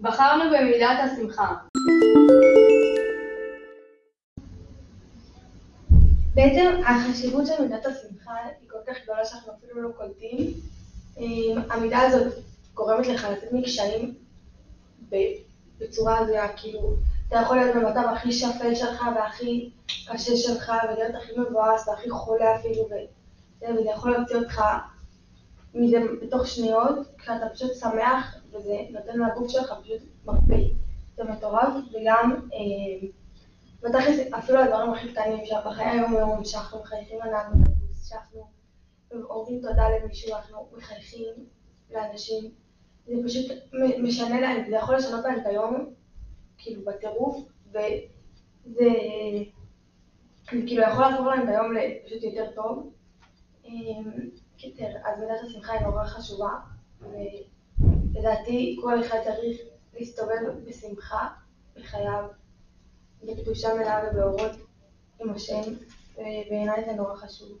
בחרנו במידת השמחה. בעצם החשיבות של מידת השמחה היא כל כך גדולה שאנחנו אפילו לא קולטים. אמ, המידה הזאת גורמת לך לצאת מקשיים בצורה הזויה, כאילו, אתה יכול להיות במצב הכי שפל שלך והכי קשה שלך, ולהיות הכי מבואס והכי חולה אפילו, וזה יכול להוציא אותך מזה בתוך שניות, כשאתה פשוט שמח, וזה נותן לגוף שלך פשוט מרפא. זה מטורף, וגם, אה, בתכלס אפילו הדברים הכי קטנים שבחיי היום יום, שאנחנו מחייכים לנהג בטוס, שאנחנו אומרים תודה למישהו, אנחנו מחייכים לאנשים, זה פשוט משנה להם, זה יכול לשנות להם את היום, כאילו בטירוף, וזה כאילו יכול לעזור להם את היום לפשוט יותר טוב. אה, קיצר, אז מידת השמחה היא נורא חשובה, ולדעתי כל אחד צריך להסתובב בשמחה בחייו, בקדושה מלאה ובאורות עם השם, ובעיניי זה נורא חשוב.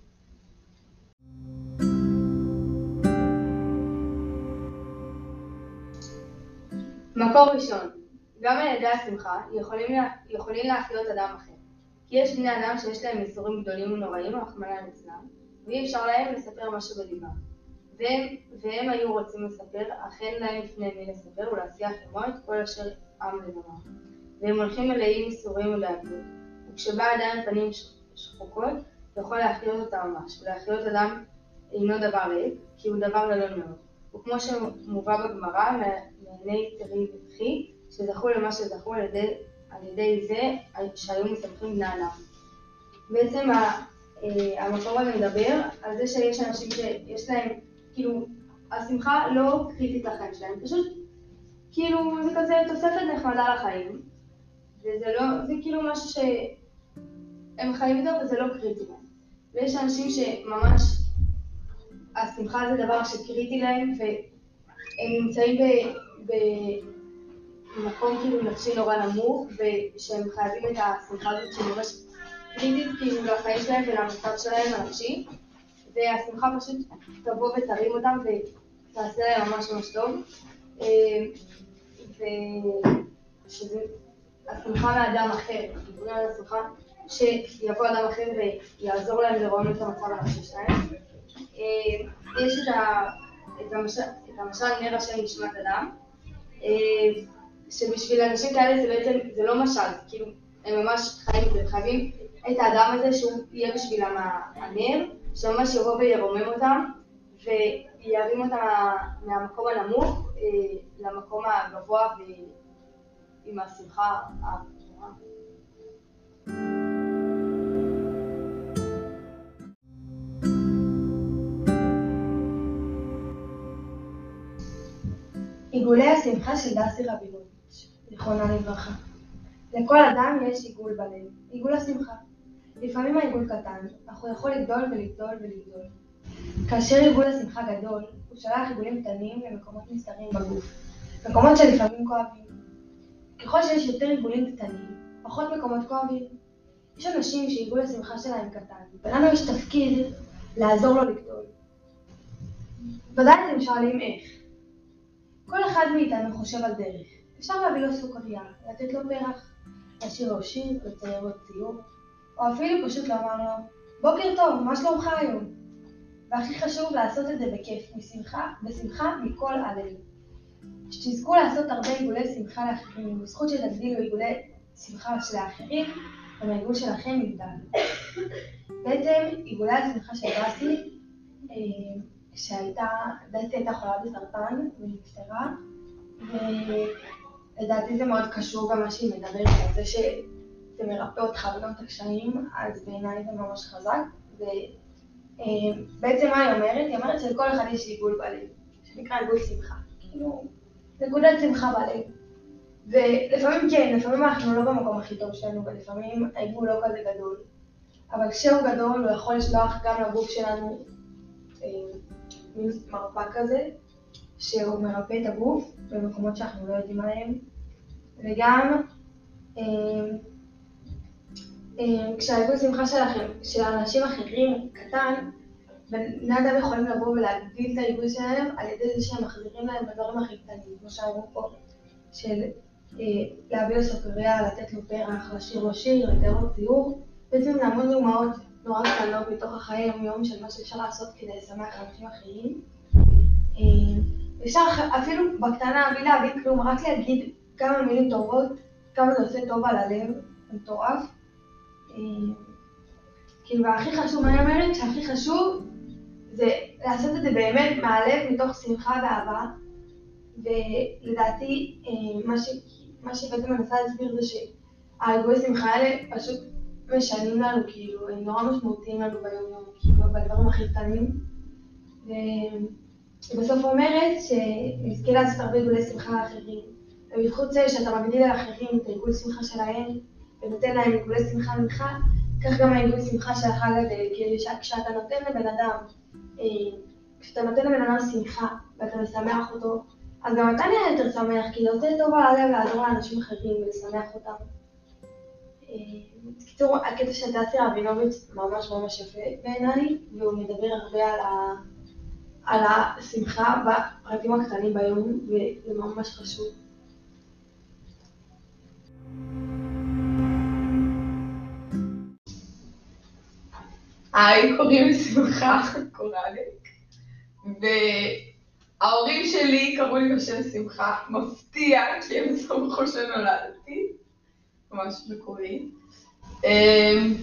מקור ראשון, גם על ידי השמחה יכולים, יכולים להחיות אדם אחר. כי יש בני אדם שיש להם ייסורים גדולים ונוראים, רחמנא ליצלן, ואי אפשר להם לספר מה שבליבם. והם, והם היו רוצים לספר, אך אין להם לפני מי לספר ולהשיח עמו את כל אשר עם לבמם. והם הולכים מלאים ייסורים ולהגלות. וכשבא אדם עם פנים שחוקות, יכול להחיות אותה ממש, ולהחיות אדם אינו דבר ריק, כי הוא דבר גדול מאוד. וכמו שמובא בגמרא, מעיני תרי ובכי, שזכו למה שזכו על ידי, על ידי זה שהיו מסמכים בני אדם. בעצם אה, המקור הזה מדבר על זה שיש אנשים שיש להם, כאילו, השמחה לא קריטית לחיים שלהם, פשוט, כאילו, זה כזה תוספת נחמדה לחיים, וזה לא, זה כאילו משהו שהם חיים איתו וזה לא קריטי להם. ויש אנשים שממש, השמחה זה דבר שקריטי להם, והם נמצאים במקום כאילו נפשי נורא נמוך, ושהם חייבים את השמחה הזאת שממש קריטית כאילו לחיים שלהם ולמצב שלהם הנפשי, והשמחה פשוט תבוא ותרים אותם ותעשה להם ממש ממש טוב. אה, ושזה השמחה מאדם אחר, מדברים על השמחה שיבוא אדם אחר ויעזור להם לראות את המצב הנפשי שלהם. אה, יש את המשל נר השם נשמת אדם, אה, שבשביל אנשים כאלה זה בעצם, זה לא משל, כאילו, הם ממש חיים את זה, חייבים את האדם הזה שהוא יהיה בשבילם הנר, שממש יבוא וירומם אותם וירים אותם מהמקום הנמוך אה, למקום הגבוה ועם השמחה הגבוהה. עיגולי השמחה של דסי רבינוביץ', זיכרונה לברכה. לכל אדם יש עיגול בלב, עיגול השמחה. לפעמים העיגול קטן, אך הוא יכול לגדול ולגדול ולגדול. כאשר עיגול השמחה גדול, הוא שולח עיגולים קטנים למקומות נסתרים בגוף, מקומות שלפעמים כואבים. ככל שיש יותר עיגולים קטנים, פחות מקומות כואבים. יש אנשים שעיגול השמחה שלהם קטן, ולנו יש תפקיד לעזור לו לגדול. ודאי אתם שואלים איך. כל אחד מאיתנו חושב על דרך. אפשר להביא לו סוכריה, לתת לו פרח, להשאיר לו שיר, לצייר לו ציור. או אפילו פשוט לומר לו, בוקר טוב, מה שלומך היום? והכי חשוב לעשות את זה בכיף, בשמחה, בשמחה מכל הלב. שתזכו לעשות הרבה עיגולי שמחה לאחרים, בזכות שתגדילו עיגולי שמחה של האחרים, גם העיגול שלכם יגדל. בעצם עיגולי השמחה של דסי, אה, שהייתה, דסי הייתה חולה בסרטן ונפטרה, ולדעתי זה מאוד קשור גם מה שהיא מדברת על זה זה מרפא אותך וגם את הקשיים, אז בעיניי זה ממש חזק. ובעצם אה, מה היא אומרת? היא אומרת שלכל אחד יש עיגול בלב, שנקרא עיגול שמחה. כאילו, נקודת שמחה בלב. ולפעמים כן, לפעמים אנחנו לא במקום הכי טוב שלנו, ולפעמים העיגול לא כזה גדול. אבל כשהוא גדול, הוא יכול לשלוח גם לגוף שלנו אה, מין מרפא כזה, שהוא מרפא את הגוף במקומות שאנחנו לא יודעים עליהם. וגם אה, כשהארגון שמחה שלכם, של אנשים אחרים קטן, בני אדם יכולים לבוא ולהגדיל את הארגון שלהם על ידי זה שהם מחזירים להם בדברים הכי קטנים, כמו שאמרו פה, של אה, להביא לו סוכריה, לתת לו פרח, לשיר לו שיר, לתאר לו ציור, בעצם זה המון דוגמאות נורא קטנות מתוך החיי היום-יום של מה שאפשר לעשות כדי לשמח אנשים אחרים. אה, אפשר אפילו בקטנה, בלי להגיד כלום, רק להגיד כמה מילים טובות, כמה זה עושה טוב על הלב, מטורף. אה, כאילו, והכי חשוב, אני אומרת שהכי חשוב זה לעשות את זה באמת מהלב, מתוך שמחה ואהבה. ולדעתי, אה, מה, ש... מה שבעצם מנסה להסביר זה שהאגואי שמחה האלה פשוט משנים לנו, כאילו, הם נורא משמעותיים לנו ביום-יום, כאילו, בדברים הכי קטנים. ובסוף אומרת שנזכה לעשות הרבה עיגולי שמחה לאחרים. ובזכות זה שאתה מגדיל על אחרים את העיגול שמחה שלהם, ונותן להם עיגולי שמחה ממך, כך גם העיגול שמחה שלך גדל, כאילו כשאתה נותן לבן אדם, אה, כשאתה נותן לבן אדם שמחה, ואתה משמח אותו, אז גם אתה נראה יותר שמח, כי זה עושה טוב על הלב לעזור לאנשים אחרים ולשמח אותם. אה, בקיצור, הקטע של דסי רבינוביץ' ממש ממש יפה בעיניי, והוא מדבר הרבה על, ה... על השמחה בפרטים הקטנים ביום, וזה ממש חשוב. היי, קוראים לי. שמחה קורלק, וההורים שלי קראו לי בשם שמחה, מפתיע, כי הם סמכו שנולדתי, ממש מקורי. אמ,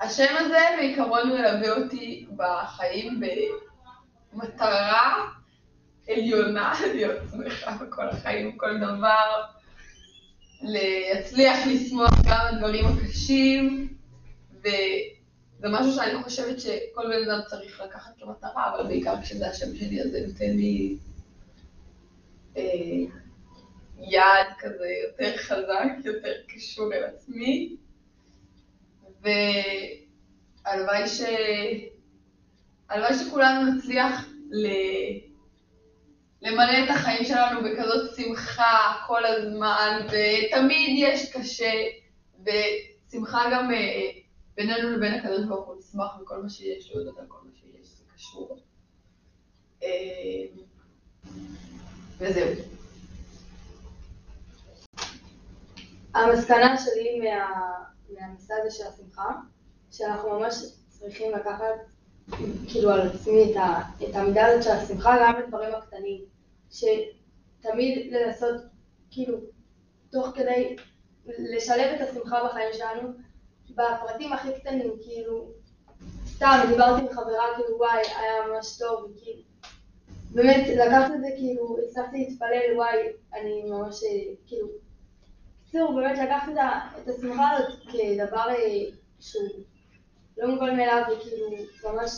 השם הזה בעיקרון מלווה אותי בחיים במטרה עליונה להיות שמחה בכל החיים, בכל דבר, להצליח לשמוח גם הדברים הקשים, וזה משהו שאני חושבת שכל בן אדם צריך לקחת כמטרה, אבל בעיקר כשזה השם שלי, אז זה נותן לי אה, יעד כזה יותר חזק, יותר קשור אל עצמי. והלוואי ש... הלוואי שכולנו נצליח ל... למלא את החיים שלנו בכזאת שמחה כל הזמן, ותמיד יש קשה, ושמחה גם אה, בינינו לבין הקדוש ברוך הוא, נשמח בכל מה שיש, להודות על כל מה שיש, זה קשור. אה, וזהו. המסקנה שלי מה... מהנושא הזה של השמחה, שאנחנו ממש צריכים לקחת כאילו על עצמי את, ה, את המידה הזאת של השמחה גם בדברים הקטנים, שתמיד לנסות כאילו תוך כדי לשלב את השמחה בחיים שלנו בפרטים הכי קטנים, כאילו סתם דיברתי עם חברה כאילו וואי היה ממש טוב, וכאילו באמת לקחת את זה כאילו הצלחתי להתפלל וואי אני ממש כאילו בקיצור, באמת לקחת את השמחה הזאת כדבר אה, שהוא לא מובן מאליו, וכאילו ממש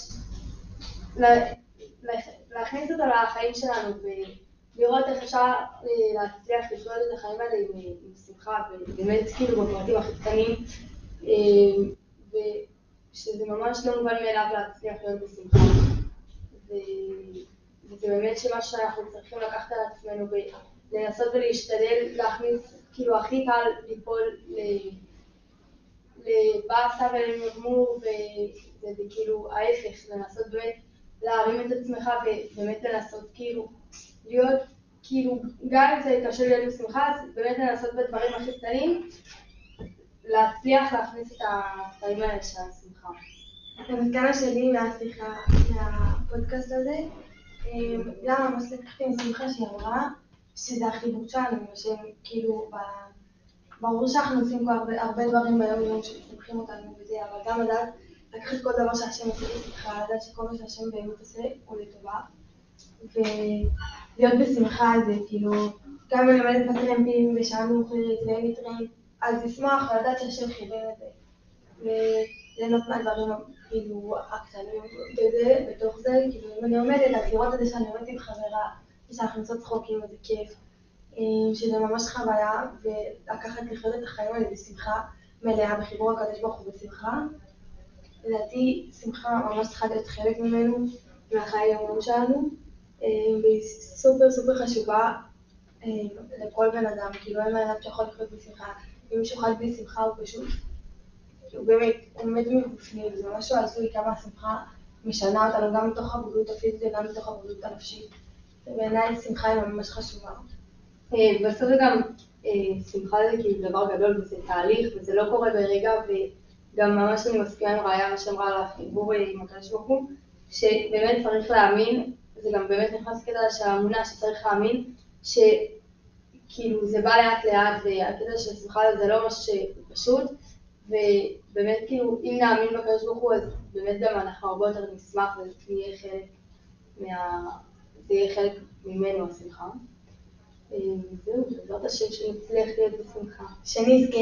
להכניס אותו לחיים שלנו ולראות איך אפשר אה, להצליח לחיות את החיים האלה עם, שמחה, ובאמת כאילו בפרטים הכי קטנים, אה, ושזה ממש לא מובן מאליו להצליח להיות בשמחה. וזה באמת שמה שאנחנו צריכים לקחת על עצמנו ולנסות ולהשתדל להכניס כאילו הכי קל ליפול לבאסה ולמרמור, וזה כאילו ההפך, לנסות באמת להרים את עצמך ובאמת לנסות כאילו להיות, כאילו גם אם זה קשה להיות בשמחה, אז באמת לנסות בדברים הכי קטנים, להצליח להכניס את הדברים האלה של השמחה. המסקנה שלי מהשיחה, מהפודקאסט הזה, אה, למה ממש לקחתי משמחה שהיא אמרה, שזה החיבור שלנו, שהם כאילו, ברור שאנחנו עושים הרבה, דברים ביום יום שמחים אותנו וזה, אבל גם לדעת לקחת כל דבר שהשם עושה בשמחה, לדעת שכל מה שהשם באמת עושה הוא לטובה, ולהיות בשמחה על זה, כאילו, גם אני לומדת בטרמפים ושעה מאוחרת ואין לי טרמפ, אז לשמוח ולדעת שהשם חיבר את זה, וליהנות מהדברים כאילו הקטנים וזה, בתוך זה, כאילו אם אני עומדת, אז לראות את זה שאני עומדת עם חברה, ושאנחנו עושות צחוקים וזה כיף, אה, שזה ממש חוויה, ולקחת לחיות את החיים האלה בשמחה מלאה, בחיבור הקדוש ברוך הוא בשמחה. לדעתי שמחה ממש צריכה להיות חלק ממנו, מהחיי היום שלנו, אה, והיא סופר סופר חשובה אה, לכל בן אדם, כאילו אין בן אדם שיכול לחיות בשמחה, אם מישהו חי בלי שמחה הוא פשוט, הוא באמת עומד מבפנים, זה משהו הזוי כמה השמחה משנה אותנו גם מתוך הבריאות הפיזית וגם מתוך הבריאות הנפשית. ובעיניי שמחה היא ממש חשובה. אה, בסוף זה גם, אה, שמחה זה כאילו דבר גדול וזה תהליך וזה לא קורה ברגע וגם ממש אני מסכימה עם ראיה מה שאמרה על החיבור עם הקדוש ברוך הוא, שבאמת צריך להאמין, זה גם באמת נכנס לקטע של האמונה שצריך להאמין, שכאילו זה בא לאט לאט והקטע של שמחה זה לא משהו פשוט ובאמת כאילו אם נאמין בקדוש ברוך הוא אז באמת גם אנחנו הרבה יותר נשמח וזה יהיה חלק מה... זה יהיה חלק ממנו השמחה. אה, זהו, בעזרת השם שנצליח להיות בשמחה. שנזכה